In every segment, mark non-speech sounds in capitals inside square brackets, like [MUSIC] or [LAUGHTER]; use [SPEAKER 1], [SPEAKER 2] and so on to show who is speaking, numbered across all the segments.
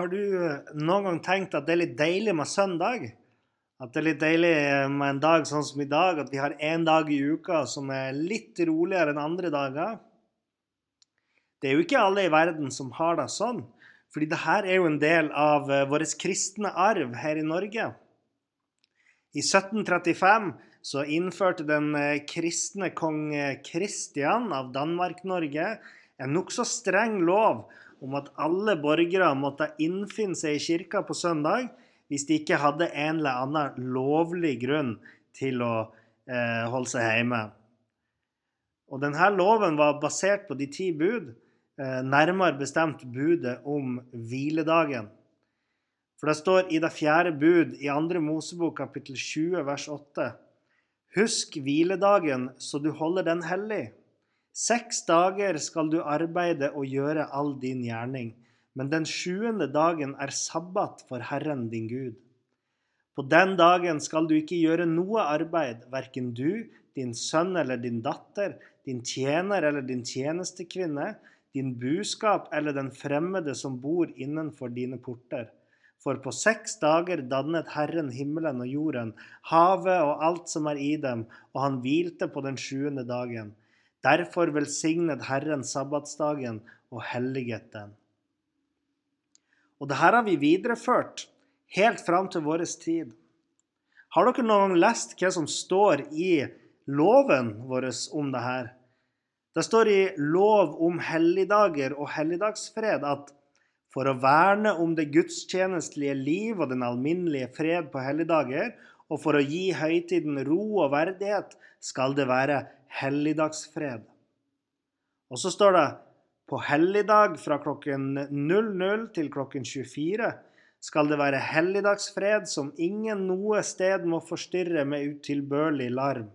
[SPEAKER 1] Har du noen gang tenkt at det er litt deilig med søndag? At det er litt deilig med en dag sånn som i dag, at vi har én dag i uka som er litt roligere enn andre dager? Det er jo ikke alle i verden som har det sånn. Fordi det her er jo en del av vår kristne arv her i Norge. I 1735 så innførte den kristne kong Kristian av Danmark-Norge en nokså streng lov om at alle borgere måtte innfinne seg i kirka på søndag hvis de ikke hadde en eller annen lovlig grunn til å eh, holde seg hjemme. Og denne loven var basert på de ti bud, eh, nærmere bestemt budet om hviledagen. For det står i det fjerde bud i andre Mosebok kapittel 20 vers 8.: Husk hviledagen så du holder den hellig. Seks dager skal du arbeide og gjøre all din gjerning, men den sjuende dagen er sabbat for Herren din Gud. På den dagen skal du ikke gjøre noe arbeid, verken du, din sønn eller din datter, din tjener eller din tjenestekvinne, din buskap eller den fremmede som bor innenfor dine porter. For på seks dager dannet Herren himmelen og jorden, havet og alt som er i dem, og han hvilte på den sjuende dagen. Derfor velsignet Herren sabbatsdagen og helliget den. Og det her har vi videreført helt fram til vår tid. Har dere noen gang lest hva som står i loven vår om det her? Det står i lov om helligdager og helligdagsfred at for å verne om det gudstjenestelige liv og den alminnelige fred på helligdager, og for å gi høytiden ro og verdighet, skal det være helligdagsfred. Og så står det på helligdag fra klokken 00 til klokken 24 skal det være helligdagsfred som ingen noe sted må forstyrre med utilbørlig larm.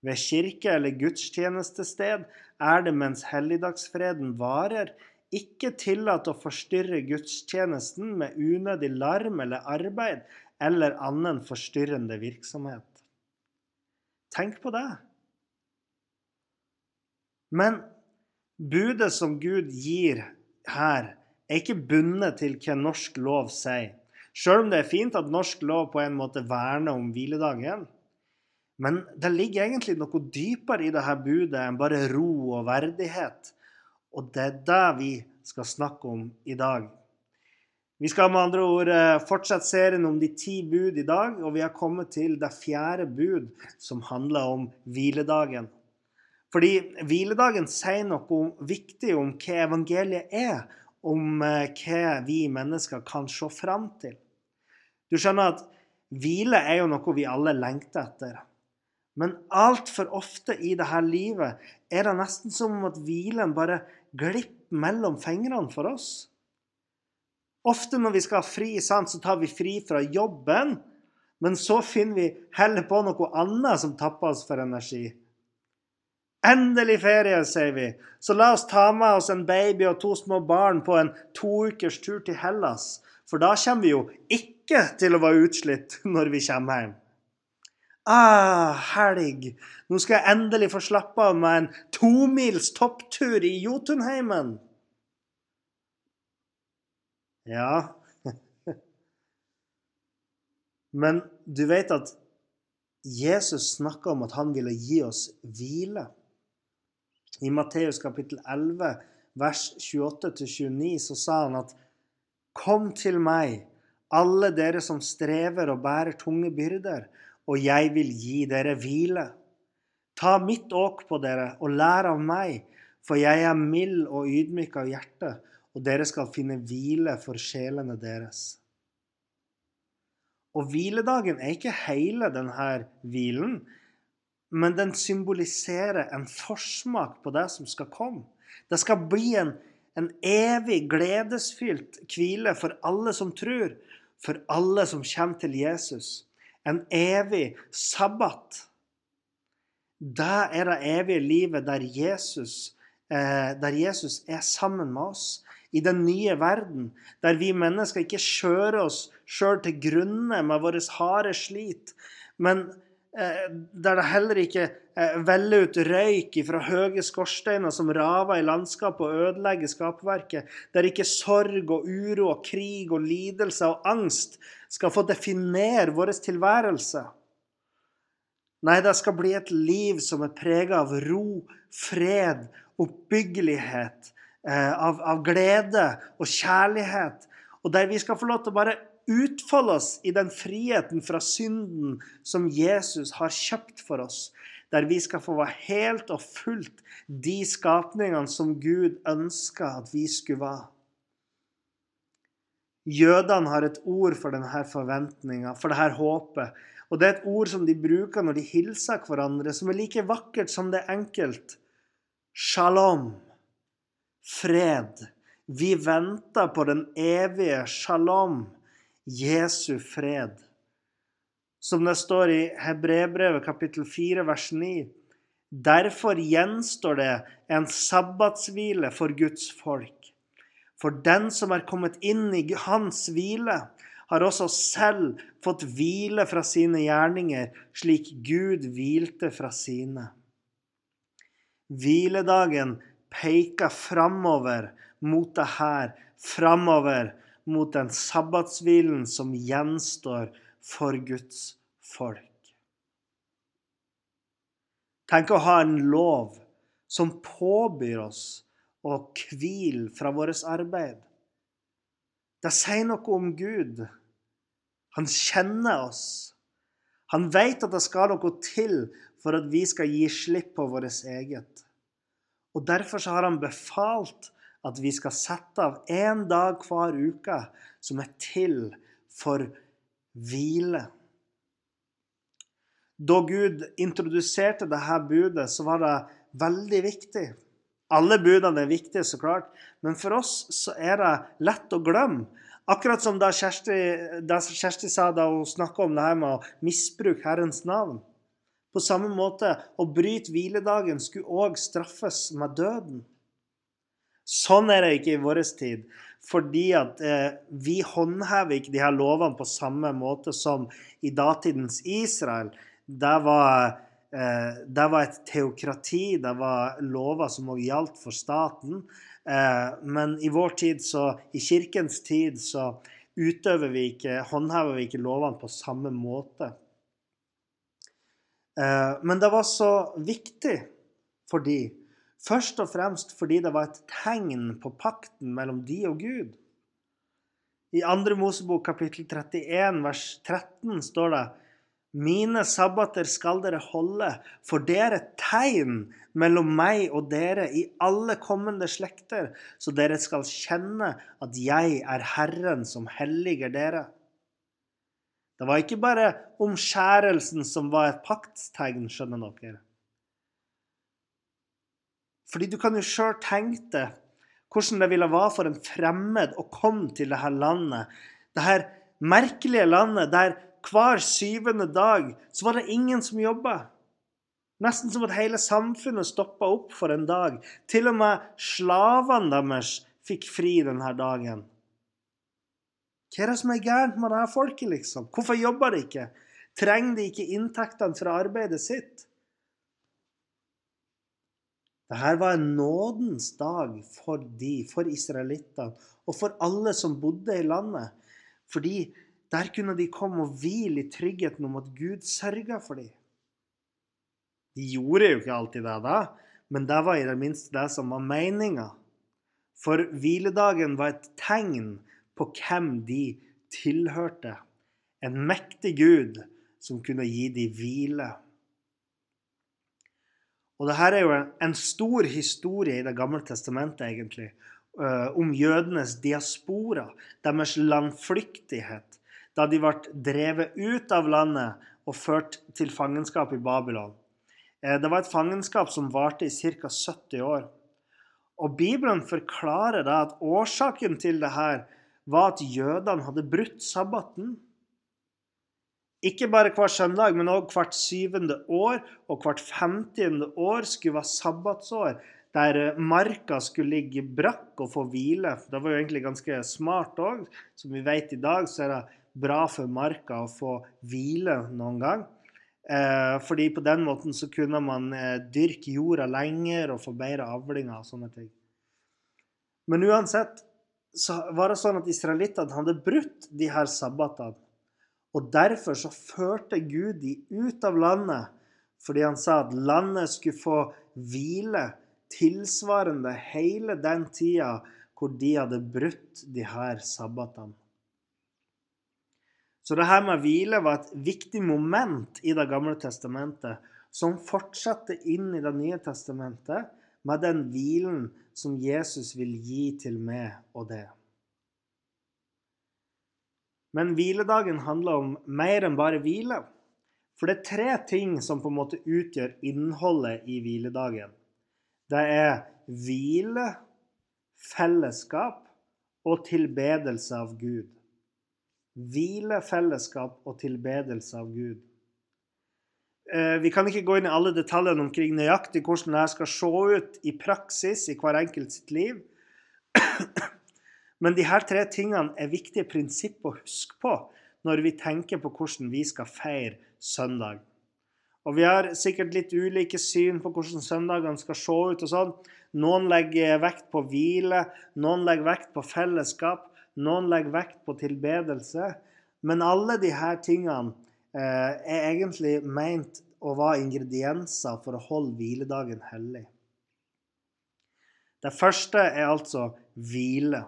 [SPEAKER 1] Ved kirke- eller gudstjenestested er det mens helligdagsfreden varer, ikke tillatt å forstyrre gudstjenesten med unødig larm eller arbeid eller annen forstyrrende virksomhet. Tenk på det. Men budet som Gud gir her, er ikke bundet til hva norsk lov sier. Sjøl om det er fint at norsk lov på en måte verner om hviledagen. Men det ligger egentlig noe dypere i dette budet enn bare ro og verdighet. Og det er det vi skal snakke om i dag. Vi skal med andre ord fortsette serien om de ti bud i dag, og vi har kommet til det fjerde bud, som handler om hviledagen. Fordi hviledagen sier noe viktig om hva evangeliet er, om hva vi mennesker kan se fram til. Du skjønner at hvile er jo noe vi alle lengter etter. Men altfor ofte i dette livet er det nesten som om at hvilen bare glipper mellom fingrene for oss. Ofte når vi skal ha fri, så tar vi fri fra jobben, men så finner vi heller på noe annet som tapper oss for energi. Endelig ferie, sier vi. Så la oss ta med oss en baby og to små barn på en to ukers tur til Hellas. For da kommer vi jo ikke til å være utslitt [LAUGHS] når vi kommer hjem. Ah, helg! Nå skal jeg endelig få slappe av med en tomils topptur i Jotunheimen. Ja [LAUGHS] Men du vet at Jesus snakka om at han ville gi oss hvile. I Matteus kapittel 11, vers 28-29, så sa han at Kom til meg, alle dere som strever og bærer tunge byrder, og jeg vil gi dere hvile. Ta mitt åk på dere og lær av meg, for jeg er mild og ydmyk av hjerte, og dere skal finne hvile for sjelene deres. Og hviledagen er ikke hele denne hvilen, men den symboliserer en forsmak på det som skal komme. Det skal bli en, En evig gledesfylt hvile for alle som tror, for alle som kommer til Jesus. En evig sabbat. Det er det evige livet der Jesus, eh, der Jesus er sammen med oss i den nye verden, der vi mennesker ikke kjører oss sjøl til grunne med vårt harde slit, men der det heller ikke eh, veller ut røyk fra høye skorsteiner som raver i landskapet og ødelegger skapverket, der ikke sorg og uro og krig og lidelse og angst skal få definere vår tilværelse. Nei, det skal bli et liv som er prega av ro, fred, oppbyggelighet, Eh, av, av, glede og kjærlighet. Og der vi skal få lov til å bare utfolde oss i den friheten fra synden som Jesus har kjøpt for oss. Der vi skal få være helt og fullt de skapningene som Gud ønska at vi skulle være. Jødene har et ord for denne forventninga, for dette håpet. Og det er et ord som de bruker når de hilser hverandre, som er like vakkert som det er enkelt. Shalom fred. Vi venter på den evige shalom, Jesu fred. Som det står i Hebrebrevet kapittel 4 vers 9. Derfor gjenstår det en sabbatshvile for Guds folk. For den som er kommet inn i hans hvile, har også selv fått hvile fra sine gjerninger, slik Gud hvilte fra sine. Hviledagen peker framover mot det her, framover mot den sabbatshvilen som gjenstår for Guds folk. Tenk å ha en lov som påbyr oss å hvile fra vårt arbeid. Det sier noe om Gud. Han kjenner oss. Han vet at det skal noe til for at vi skal gi slipp på vårt eget. Og Derfor har han befalt at vi skal sette av én dag hver uke som er til for hvile. Da Gud introduserte dette budet, så var det veldig viktig. Alle budene er viktige, så klart, men for oss så er det lett å glemme. Akkurat som da Kjersti, da Kjersti sa da hun snakka om det her med å misbruke Herrens navn. På samme måte, å bryte hviledagen skulle òg straffes med døden. Sånn er det ikke i vår tid. Fordi at eh, vi håndhever ikke de her lovene på samme måte som i datidens Israel. Det var, eh, der var et teokrati, det var lover som òg gjaldt for staten. Eh, men i vår tid, så, i kirkens tid, så utøver vi ikke, håndhever vi ikke lovene på samme måte. Eh, men det var så viktig for de, først og fremst fordi det var et tegn på pakten mellom de og Gud. I 2. Mosebok kapittel 31 vers 13 står det mine sabbater skal dere holde, for det er et tegn mellom meg og dere i alle kommende slekter, så dere skal kjenne at jeg er Herren som helliger dere. Det var ikke bare omskjærelsen som var et paktstegn, skjønner dere. Fordi du kan jo sjøl tenke deg hvordan det ville være for en fremmed å komme til dette landet. Dette merkelige landet der hver syvende dag så var det ingen som jobba. Nesten som at hele samfunnet stoppa opp for en dag. Til og med slavene deres fikk fri denne dagen. Hva er det som er gærent med dette folket, liksom? Hvorfor jobber de ikke? Trenger de ikke inntektene fra arbeidet sitt? Dette var en nådens dag for de, for israelittene, og for alle som bodde i landet. Fordi der kunne de komme og hvile i tryggheten om at Gud sørga for dem. De gjorde jo ikke alltid det da, men det var i det minste det som var meninga. For hviledagen var et tegn på hvem de tilhørte. En mektig Gud som kunne gi dem hvile. Og det her er jo en stor historie i Det gamle testamentet, egentlig, eh, om jødenes diaspora, deres landflyktighet, da de ble drevet ut av landet og ført til fangenskap i Babylon. Eh, det var et fangenskap som varte i ca. 70 år. Og Bibelen forklarer da at årsaken til det her var at jødene hadde brutt sabbaten. Ikke bare hver søndag, men òg hvert syvende år og hvert femtiende år skulle være sabbatsår, der marka skulle ligge brakk og få hvile. Det var jo egentlig ganske smart òg. Som vi vet i dag, så er det bra for marka å få hvile noen gang. Eh, fordi på den måten så kunne man eh, dyrke jorda lenger og få bedre avlinger og sånne ting. Men uansett så var det sånn at israelittene hadde brutt de her sabbatene. Og derfor så førte Gud de ut av landet fordi han sa at landet skulle få hvile tilsvarende hele den tida hvor de hadde brutt de her sabbatene. Så det her med hvile var et viktig moment i Det gamle testamentet, som fortsatte inn i Det nye testamentet med den hvilen som Jesus vil gi til meg og det. Men hviledagen handler om mer enn bare hvile. For det er tre ting som på en måte utgjør innholdet i hviledagen. Det er hvile, fellesskap og tilbedelse av Gud hvile, fellesskap og tilbedelse av Gud. Eh, vi kan ikke gå inn i alle detaljene omkring nøyaktig hvordan dette skal se ut i praksis i hver enkelt sitt liv. Men de her tre tingene er viktige prinsipper å huske på når vi tenker på hvordan vi skal feire søndag. Og Vi har sikkert litt ulike syn på hvordan søndagene skal se ut. og sånn. Noen legger vekt på hvile, noen legger vekt på fellesskap, noen legger vekt på tilbedelse. Men alle disse tingene eh, er egentlig meint å være ingredienser for å holde hviledagen hellig. Det første er altså hvile.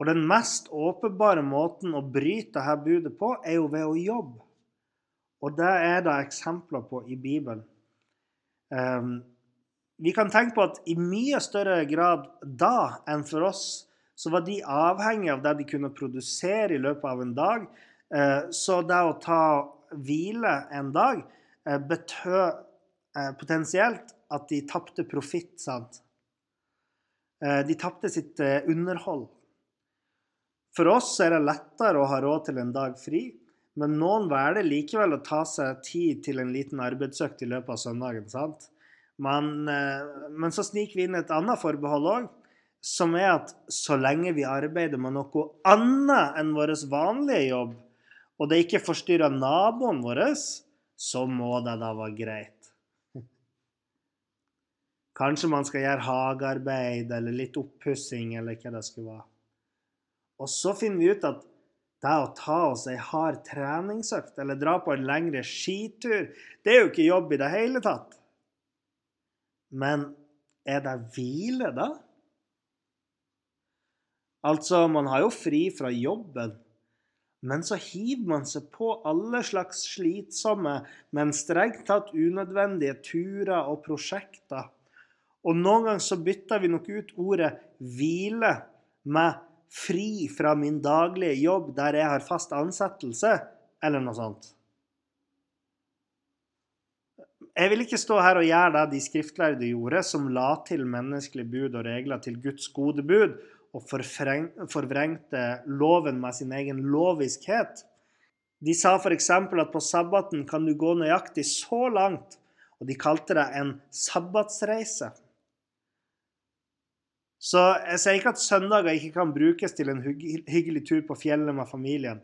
[SPEAKER 1] Og den mest åpenbare måten å bryte dette budet på, er jo ved å jobbe. Og det er det eksempler på i Bibelen. Um, vi kan tenke på at i mye større grad da enn for oss så var de avhengig av det de kunne produsere i løpet av en dag. Uh, så det å ta hvile en dag uh, betød uh, potensielt at de tapte profitt, sant? De tapte sitt underhold. For oss er det lettere å ha råd til en dag fri, men noen velger likevel å ta seg tid til en liten arbeidsøkt i løpet av søndagen. sant? Men, men så sniker vi inn et annet forbehold òg som er at så lenge vi arbeider med noe annet enn vår vanlige jobb, og det ikke forstyrrer naboen vår, så må det da være greit. Kanskje man skal gjøre hagearbeid eller litt oppussing eller hva det skulle være. Og så finner vi ut at det å ta oss ei hard treningsøkt eller dra på en lengre skitur, det er jo ikke jobb i det hele tatt. Men er det hvile, da? Altså, man har jo fri fra jobben, men så hiver man seg på alle slags slitsomme, men strengt tatt unødvendige turer og prosjekter. Og noen ganger så bytter vi nok ut ordet 'hvile' med 'fri fra min daglige jobb der jeg har fast ansettelse', eller noe sånt. Jeg vil ikke stå her og gjøre det de skriftlærde gjorde, som la til menneskelige bud og regler til Guds gode bud, og forvrengte loven med sin egen loviskhet. De sa f.eks. at på sabbaten kan du gå nøyaktig så langt, og de kalte det en sabbatsreise. Så jeg sier ikke at søndager ikke kan brukes til en hyggelig tur på fjellet med familien,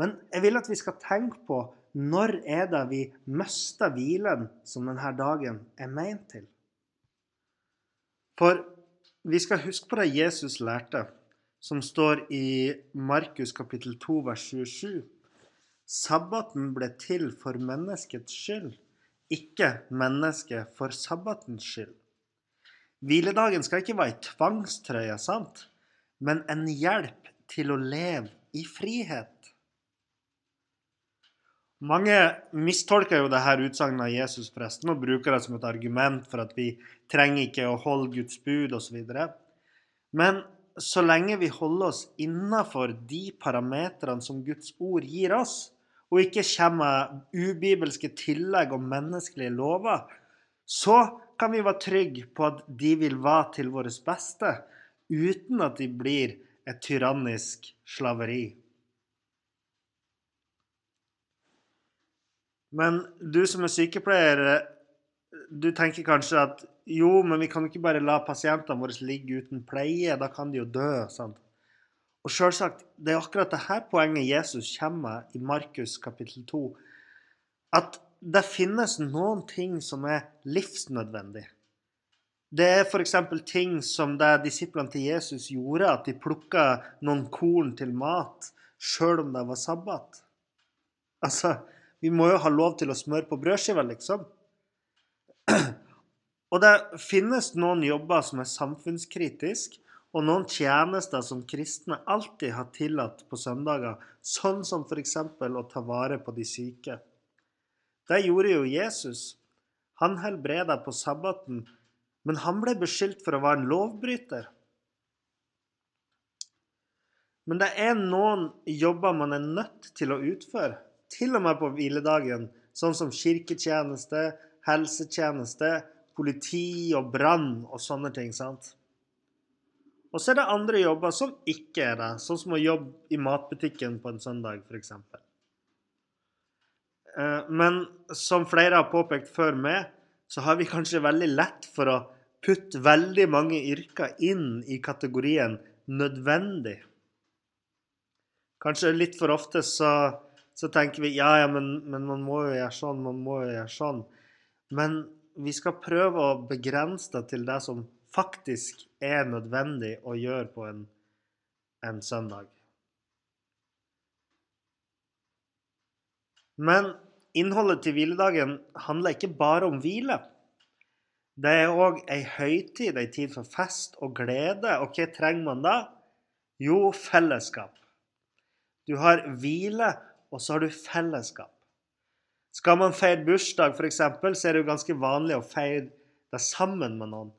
[SPEAKER 1] men jeg vil at vi skal tenke på når er det vi mister hvilen som denne dagen er ment til. For vi skal huske på det Jesus lærte, som står i Markus kapittel 2 vers 27. Sabbaten ble til for menneskets skyld, ikke mennesket for sabbatens skyld. Hviledagen skal ikke være ei tvangstrøye, sant? men en hjelp til å leve i frihet. Mange mistolker jo dette utsagnet av Jesus forresten, og bruker det som et argument for at vi trenger ikke å holde Guds bud osv. Men så lenge vi holder oss innafor de parametrene som Guds ord gir oss, og ikke kommer ubibelske tillegg og menneskelige lover, så kan vi være trygge på at de vil være til vårt beste, uten at de blir et tyrannisk slaveri. Men du som er sykepleier, du tenker kanskje at jo, men vi kan ikke bare la pasientene våre ligge uten pleie. Da kan de jo dø. sant? Og selvsagt, det er akkurat dette poenget Jesus kommer med i Markus kapittel 2. At det finnes noen ting som er livsnødvendig. Det er f.eks. ting som det disiplene til Jesus gjorde, at de plukka noen korn til mat sjøl om det var sabbat. Altså, vi må jo ha lov til å smøre på brødskiva, liksom. Og det finnes noen jobber som er samfunnskritiske, og noen tjenester som kristne alltid har tillatt på søndager, sånn som f.eks. å ta vare på de syke. Det gjorde jo Jesus. Han helbreda på sabbaten, men han ble beskyldt for å være en lovbryter. Men det er noen jobber man er nødt til å utføre, til og med på hviledagen, sånn som kirketjeneste, helsetjeneste, politi og brann og sånne ting. sant? Og så er det andre jobber som ikke er det, sånn som å jobbe i matbutikken på en søndag f.eks. Eh, men som flere har påpekt før meg, så har vi kanskje veldig lett for å putte veldig mange yrker inn i kategorien 'nødvendig'. Kanskje litt for ofte så, så tenker vi ja, ja, men, men, man må jo gjøre sånn, man må jo gjøre sånn. Men vi skal prøve å begrense det til det som faktisk er nødvendig å gjøre på en, en søndag. Men innholdet til hviledagen handler ikke bare om hvile. Det er òg ei høytid, ei tid for fest og glede. Og hva trenger man da? Jo, fellesskap. Du har hvile, og så har du fellesskap. Skal man feire bursdag, f.eks., så er det jo ganske vanlig å feire det sammen med noen.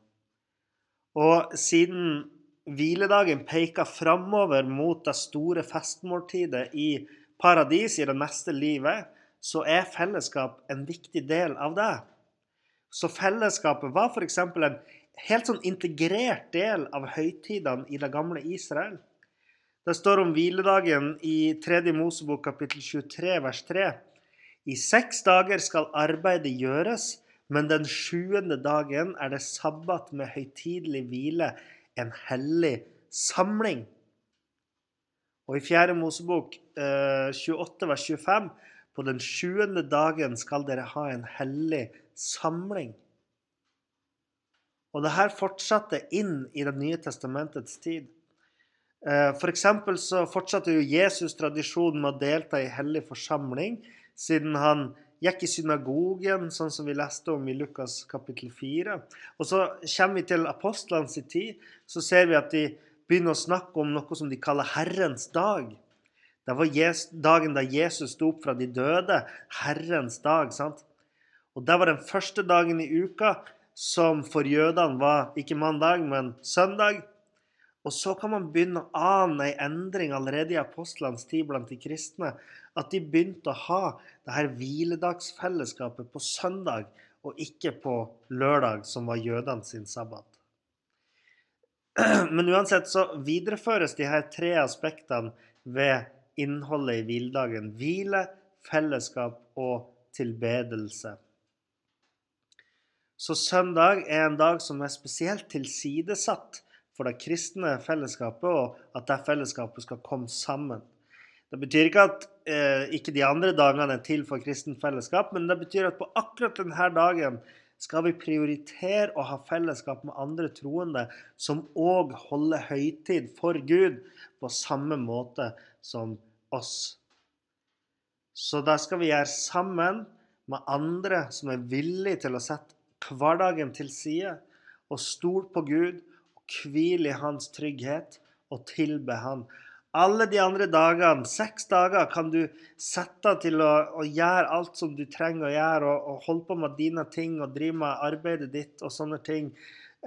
[SPEAKER 1] Og siden hviledagen peker framover mot det store festmåltidet i paradis, i det neste livet, så er fellesskap en viktig del av det. Så fellesskapet var f.eks. en helt sånn integrert del av høytidene i det gamle Israel. Det står om hviledagen i 3. Mosebok kapittel 23 vers 3. I seks dager skal arbeidet gjøres, men den sjuende dagen er det sabbat med høytidelig hvile, en hellig samling. Og i 4. Mosebok eh, 28 vers 25 på den sjuende dagen skal dere ha en hellig samling. Og det her fortsatte inn i Det nye testamentets tid. For F.eks. så fortsatte jo Jesus tradisjonen med å delta i hellig forsamling siden han gikk i synagogen, sånn som vi leste om i Lukas kapittel 4. Og så kommer vi til apostlenes tid, så ser vi at de begynner å snakke om noe som de kaller Herrens dag. Det var dagen da Jesus sto opp fra de døde. Herrens dag. sant? Og Det var den første dagen i uka som for jødene var ikke mandag, men søndag. Og så kan man begynne å ane ei endring allerede i apostlenes tid blant de kristne. At de begynte å ha det her hviledagsfellesskapet på søndag, og ikke på lørdag, som var jødene sin sabbat. [CLEARS THROAT] Men uansett så videreføres de her tre aspektene ved innholdet i hviledagen. Hvile, fellesskap og tilbedelse. Så søndag er en dag som er spesielt tilsidesatt for det kristne fellesskapet, og at det fellesskapet skal komme sammen. Det betyr ikke at eh, ikke de andre dagene er til for kristent fellesskap, men det betyr at på akkurat denne dagen skal vi prioritere å ha fellesskap med andre troende som òg holder høytid for Gud på samme måte som oss. Så da skal vi gjøre sammen med andre som er villige til å sette hverdagen til side og stole på Gud og hvile i hans trygghet og tilbe han. Alle de andre dagene, seks dager, kan du sette til å, å gjøre alt som du trenger å gjøre, og, og, holde på med dine ting og drive med arbeidet ditt og sånne ting.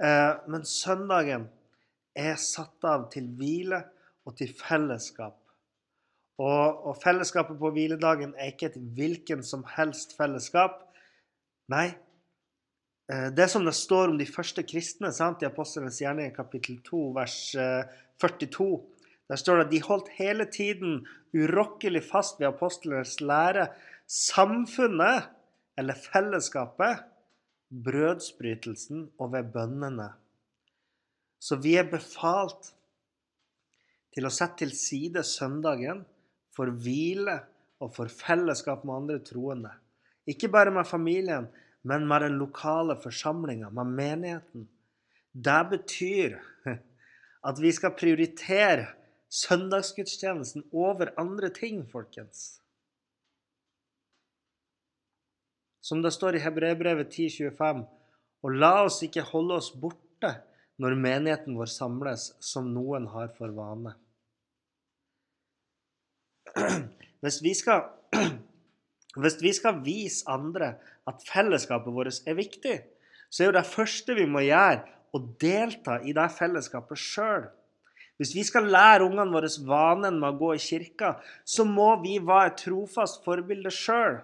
[SPEAKER 1] Eh, men søndagen er satt av til hvile og til fellesskap. Og, og fellesskapet på hviledagen er ikke et hvilken som helst fellesskap. Nei, eh, det som det står om de første kristne sant, i Apostlenes gjerning, kapittel 2, vers 42. Der står det at de holdt hele tiden urokkelig fast ved apostlenes lære, samfunnet, eller fellesskapet, brødsbrytelsen og ved bønnene. Så vi er befalt til å sette til side søndagen for hvile og for fellesskap med andre troende. Ikke bare med familien, men med den lokale forsamlinga, med menigheten. Det betyr [LAUGHS] at vi skal prioritere søndagsgudstjenesten over andre ting, folkens. Som det står i Hebreerbrevet 10,25.: Og la oss ikke holde oss borte når menigheten vår samles, som noen har for vane. [CLEARS THROAT] Hvis vi skal, [CLEARS THROAT] hvis vi skal vise andre at fellesskapet vårt er viktig, så er jo det første vi må gjøre, å delta i det fellesskapet sjøl. Hvis vi skal lære ungene våre vanen med å gå i kirka, så må vi være et trofast forbilde sjøl.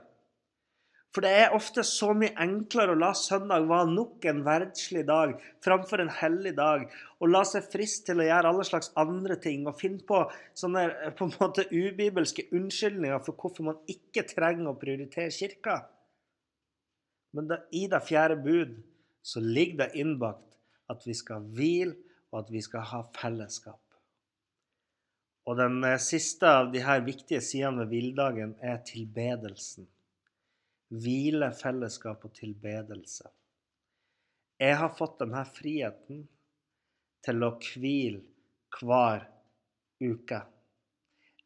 [SPEAKER 1] For det er ofte så mye enklere å la søndag være nok en verdslig dag framfor en hellig dag, og la seg friste til å gjøre alle slags andre ting og finne på sånne på en måte ubibelske unnskyldninger for hvorfor man ikke trenger å prioritere kirka. Men da, i det fjerde bud så ligger det innbakt at vi skal hvile, og at vi skal ha fellesskap. Og den eh, siste av de her viktige sidene ved hviledagen er tilbedelsen hvile, fellesskap og tilbedelse. Jeg har fått denne friheten til å hvile hver uke.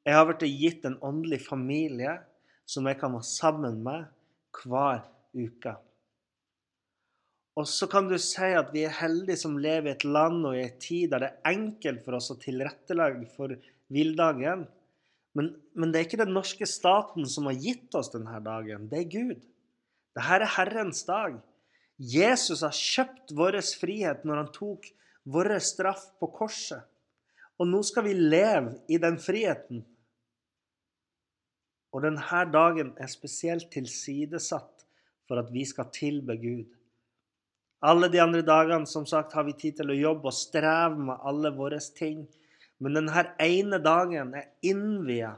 [SPEAKER 1] Jeg har blitt gitt en åndelig familie som jeg kan være sammen med hver uke. Og så kan du si at vi er heldige som lever i et land og i en tid der det er enkelt for oss å tilrettelegge for villdagen. Men, men, det er ikke den norske staten som har gitt oss denne dagen. Det er Gud. Dette er Herrens dag. Jesus har kjøpt vår frihet når han tok vår straff på korset. Og nå skal vi leve i den friheten. Og denne dagen er spesielt tilsidesatt for at vi skal tilbe Gud. Alle de andre dagene som sagt, har vi tid til å jobbe og streve med alle våre ting. Men denne ene dagen er innvia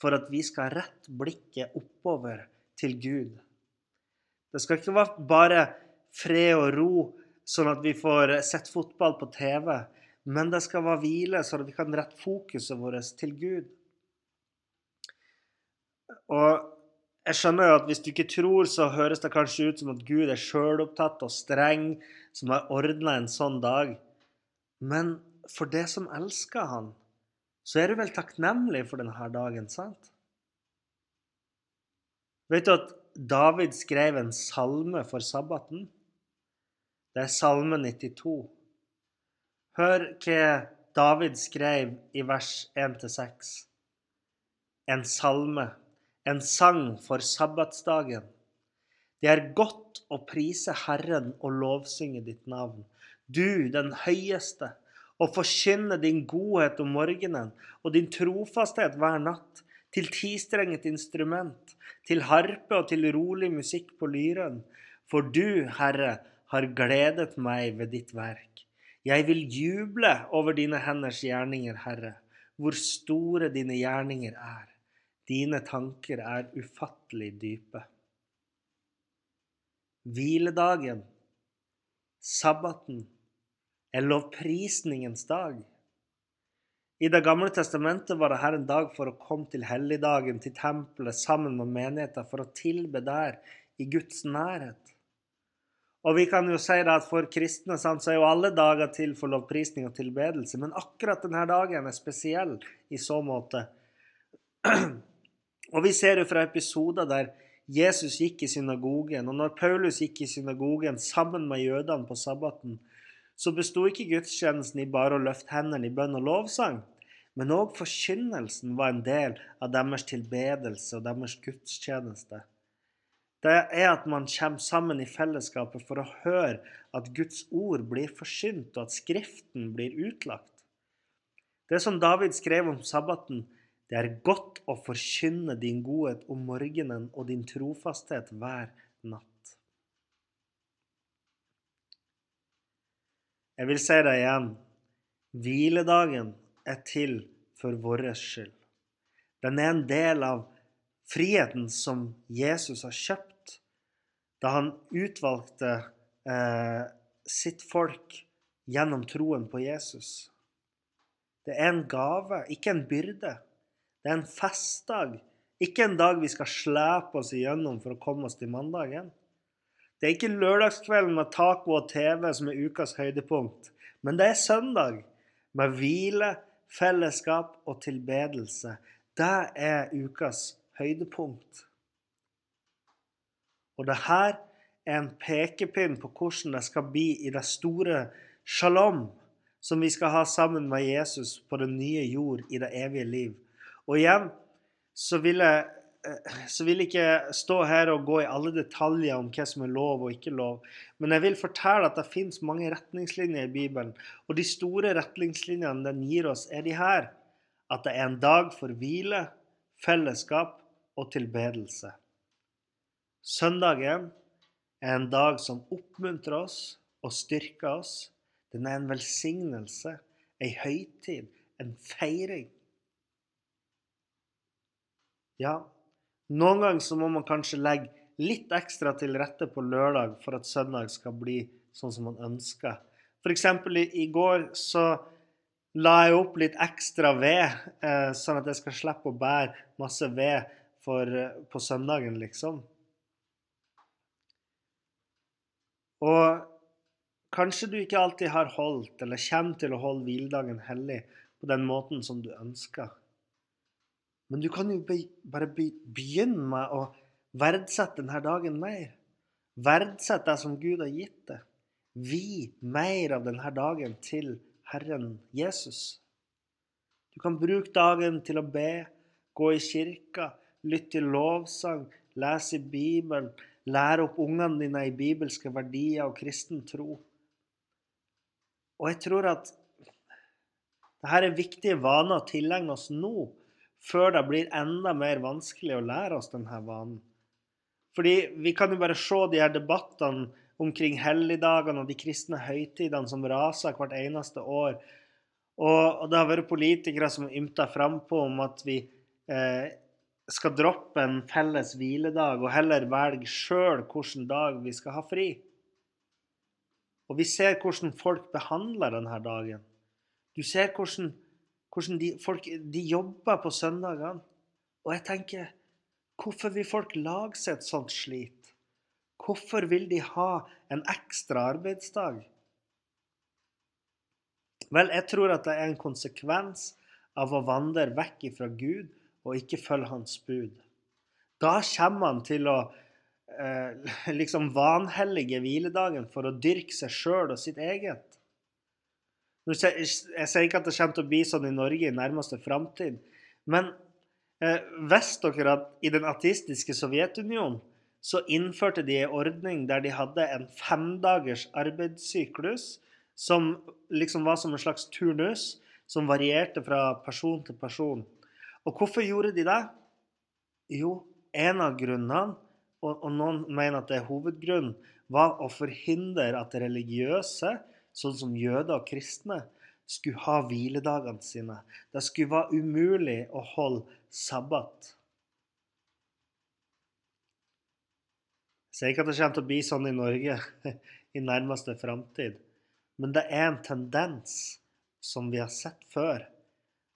[SPEAKER 1] for at vi skal rette blikket oppover til Gud. Det skal ikke være bare fred og ro, sånn at vi får sett fotball på TV. Men det skal være hvile, sånn at vi kan rette fokuset vårt til Gud. Og jeg skjønner jo at hvis du ikke tror, så høres det kanskje ut som at Gud er sjølopptatt og streng, som har ordna en sånn dag. Men for det som elsker han, så er du vel takknemlig for denne dagen, sant? Vet du at David skrev en salme for sabbaten? Det er salme 92. Hør hva David skrev i vers 1-6. En salme, en sang for sabbatsdagen. Det er godt å prise Herren og lovsynge ditt navn. Du, den høyeste, og forkynne din godhet om morgenen og din trofasthet hver natt til tistrenget instrument, til harpe og til rolig musikk på lyren. For du, Herre, har gledet meg ved ditt verk. Jeg vil juble over dine henders gjerninger, Herre, hvor store dine gjerninger er. Dine tanker er ufattelig dype. Hviledagen, sabbaten, er lovprisningens dag. I Det gamle testamentet var dette en dag for å komme til helligdagen, til tempelet, sammen med menigheten, for å tilbe der, i Guds nærhet. Og vi kan jo si det at For kristne så er jo alle dager til for lovprisning og tilbedelse, men akkurat denne dagen er spesiell i så måte. Og vi ser jo fra episoder der Jesus gikk i synagogen, og når Paulus gikk i synagogen sammen med jødene på sabbaten, så besto ikke gudstjenesten i bare å løfte hendene i bønn og lovsang, men òg forkynnelsen var en del av deres tilbedelse og deres gudstjeneste. Det er at man kommer sammen i fellesskapet for å høre at Guds ord blir forsynt, og at Skriften blir utlagt. Det som David skrev om sabbaten, det er godt å forkynne din godhet om morgenen og din trofasthet hver natt. Jeg vil si det igjen. Hviledagen er til for vår skyld. Den er en del av friheten som Jesus har kjøpt da han utvalgte eh, sitt folk gjennom troen på Jesus. Det er en gave, ikke en byrde. Det er en festdag, ikke en dag vi skal slepe oss igjennom for å komme oss til mandagen. Det er ikke lørdagskvelden med taco og TV som er ukas høydepunkt, men det er søndag med hvile, fellesskap og tilbedelse. Det er ukas høydepunkt. Og det her er en pekepinn på hvordan det skal bli i det store shalom som vi skal ha sammen med Jesus på den nye jord i det evige liv. Og igjen så vil jeg, eh, så vil jeg ikke stå her og gå i alle detaljer om hva som er lov og ikke lov, men jeg vil fortelle at det fins mange retningslinjer i Bibelen. Og de store retningslinjene den gir oss, er de her. At det er en dag for hvile, fellesskap og tilbedelse. Søndagen er en dag som oppmuntrer oss og styrker oss. Den er en velsignelse, ei høytid, en feiring. Ja, noen ganger så må man kanskje legge litt ekstra til rette på lørdag for at søndag skal bli sånn som man ønsker. F.eks. I, i går så la jeg opp litt ekstra ved, eh, sånn at jeg skal slippe å bære masse ved for, eh, på søndagen, liksom. Og kanskje du ikke alltid har holdt, eller kommer til å holde hviledagen hellig på den måten som du ønsker. Men du kan jo bare begynne med å verdsette denne dagen mer. Verdsett det som Gud har gitt deg. Vi mer av denne dagen til Herren Jesus. Du kan bruke dagen til å be, gå i kirka, lytte til lovsang, lese i Bibelen, Lære opp ungene dine i bibelske verdier og kristen tro. Og jeg tror at dette er viktige vaner å tilegne oss nå, før det blir enda mer vanskelig å lære oss denne vanen. Fordi vi kan jo bare se de her debattene omkring helligdagene og de kristne høytidene som raser hvert eneste år. Og, det har vært politikere som ymta frampå om at vi eh, skal droppe en felles hviledag og heller velge sjøl hvilken dag vi skal ha fri. Og vi ser hvordan folk behandler denne dagen. Du ser hvordan, hvordan de, folk de jobber på søndagene. Og jeg tenker Hvorfor vil folk lage seg et sånt slit? Hvorfor vil de ha en ekstra arbeidsdag? Vel, jeg tror at det er en konsekvens av å vandre vekk fra Gud og ikke følge hans bud. Da kommer han til å eh, [LAUGHS] liksom vanhellige hviledagen for å dyrke seg sjøl og sitt eget. Jeg sier ikke at det kommer til å bli sånn i Norge i nærmeste framtid, men eh, visste dere at i den ateistiske Sovjetunionen så innførte de en ordning der de hadde en femdagers arbeidssyklus som liksom var som en slags turnus, som varierte fra person til person. Og hvorfor gjorde de det? Jo, en av grunnene, og, og noen mener at det er hovedgrunnen, var å forhindre at religiøse, sånn som jøder og kristne, skulle ha hviledagene sine. Det skulle være umulig å holde sabbat. Jeg sier ikke at det kommer til å bli sånn i Norge [LAUGHS] i nærmeste framtid, men det er en tendens som vi har sett før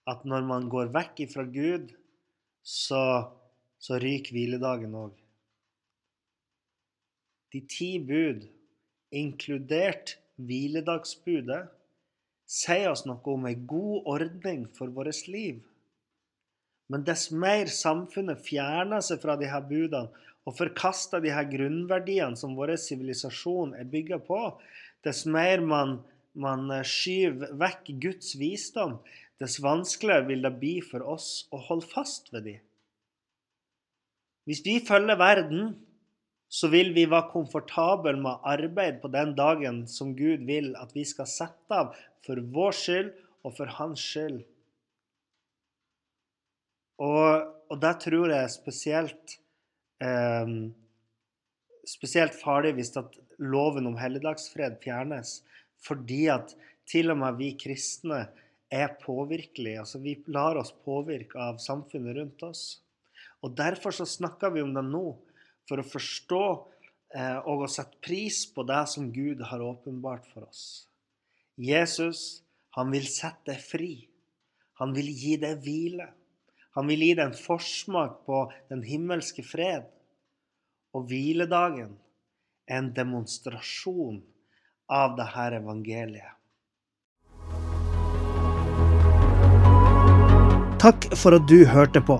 [SPEAKER 1] at når man går vekk ifra Gud, så, så ryker hviledagen òg. De ti bud, inkludert hviledagsbudet, sier oss noe om ei god ordning for vårt liv. Men dess mer samfunnet fjerner seg fra disse budene og forkaster de her grunnverdiene som vår sivilisasjon er bygga på, dess mer man, man skyver vekk Guds visdom, dess vanskeligere vil det bli for oss å holde fast ved dem. Hvis vi følger verden, så vil vi være komfortable med arbeid på den dagen som Gud vil at vi skal sette av for vår skyld og for hans skyld. Og, og det tror jeg er spesielt eh, spesielt farlig hvis at loven om helligdagsfred fjernes. fordi at til og med vi kristne er påvirkelige. Altså vi lar oss påvirke av samfunnet rundt oss. Og derfor så snakker vi om det nå, for å forstå eh, og å sette pris på det som Gud har åpenbart for oss. Jesus, han vil sette deg fri. Han vil gi deg hvile. Han vil gi deg en forsmak på den himmelske fred. Og hviledagen er en demonstrasjon av dette evangeliet. Takk for at du hørte på.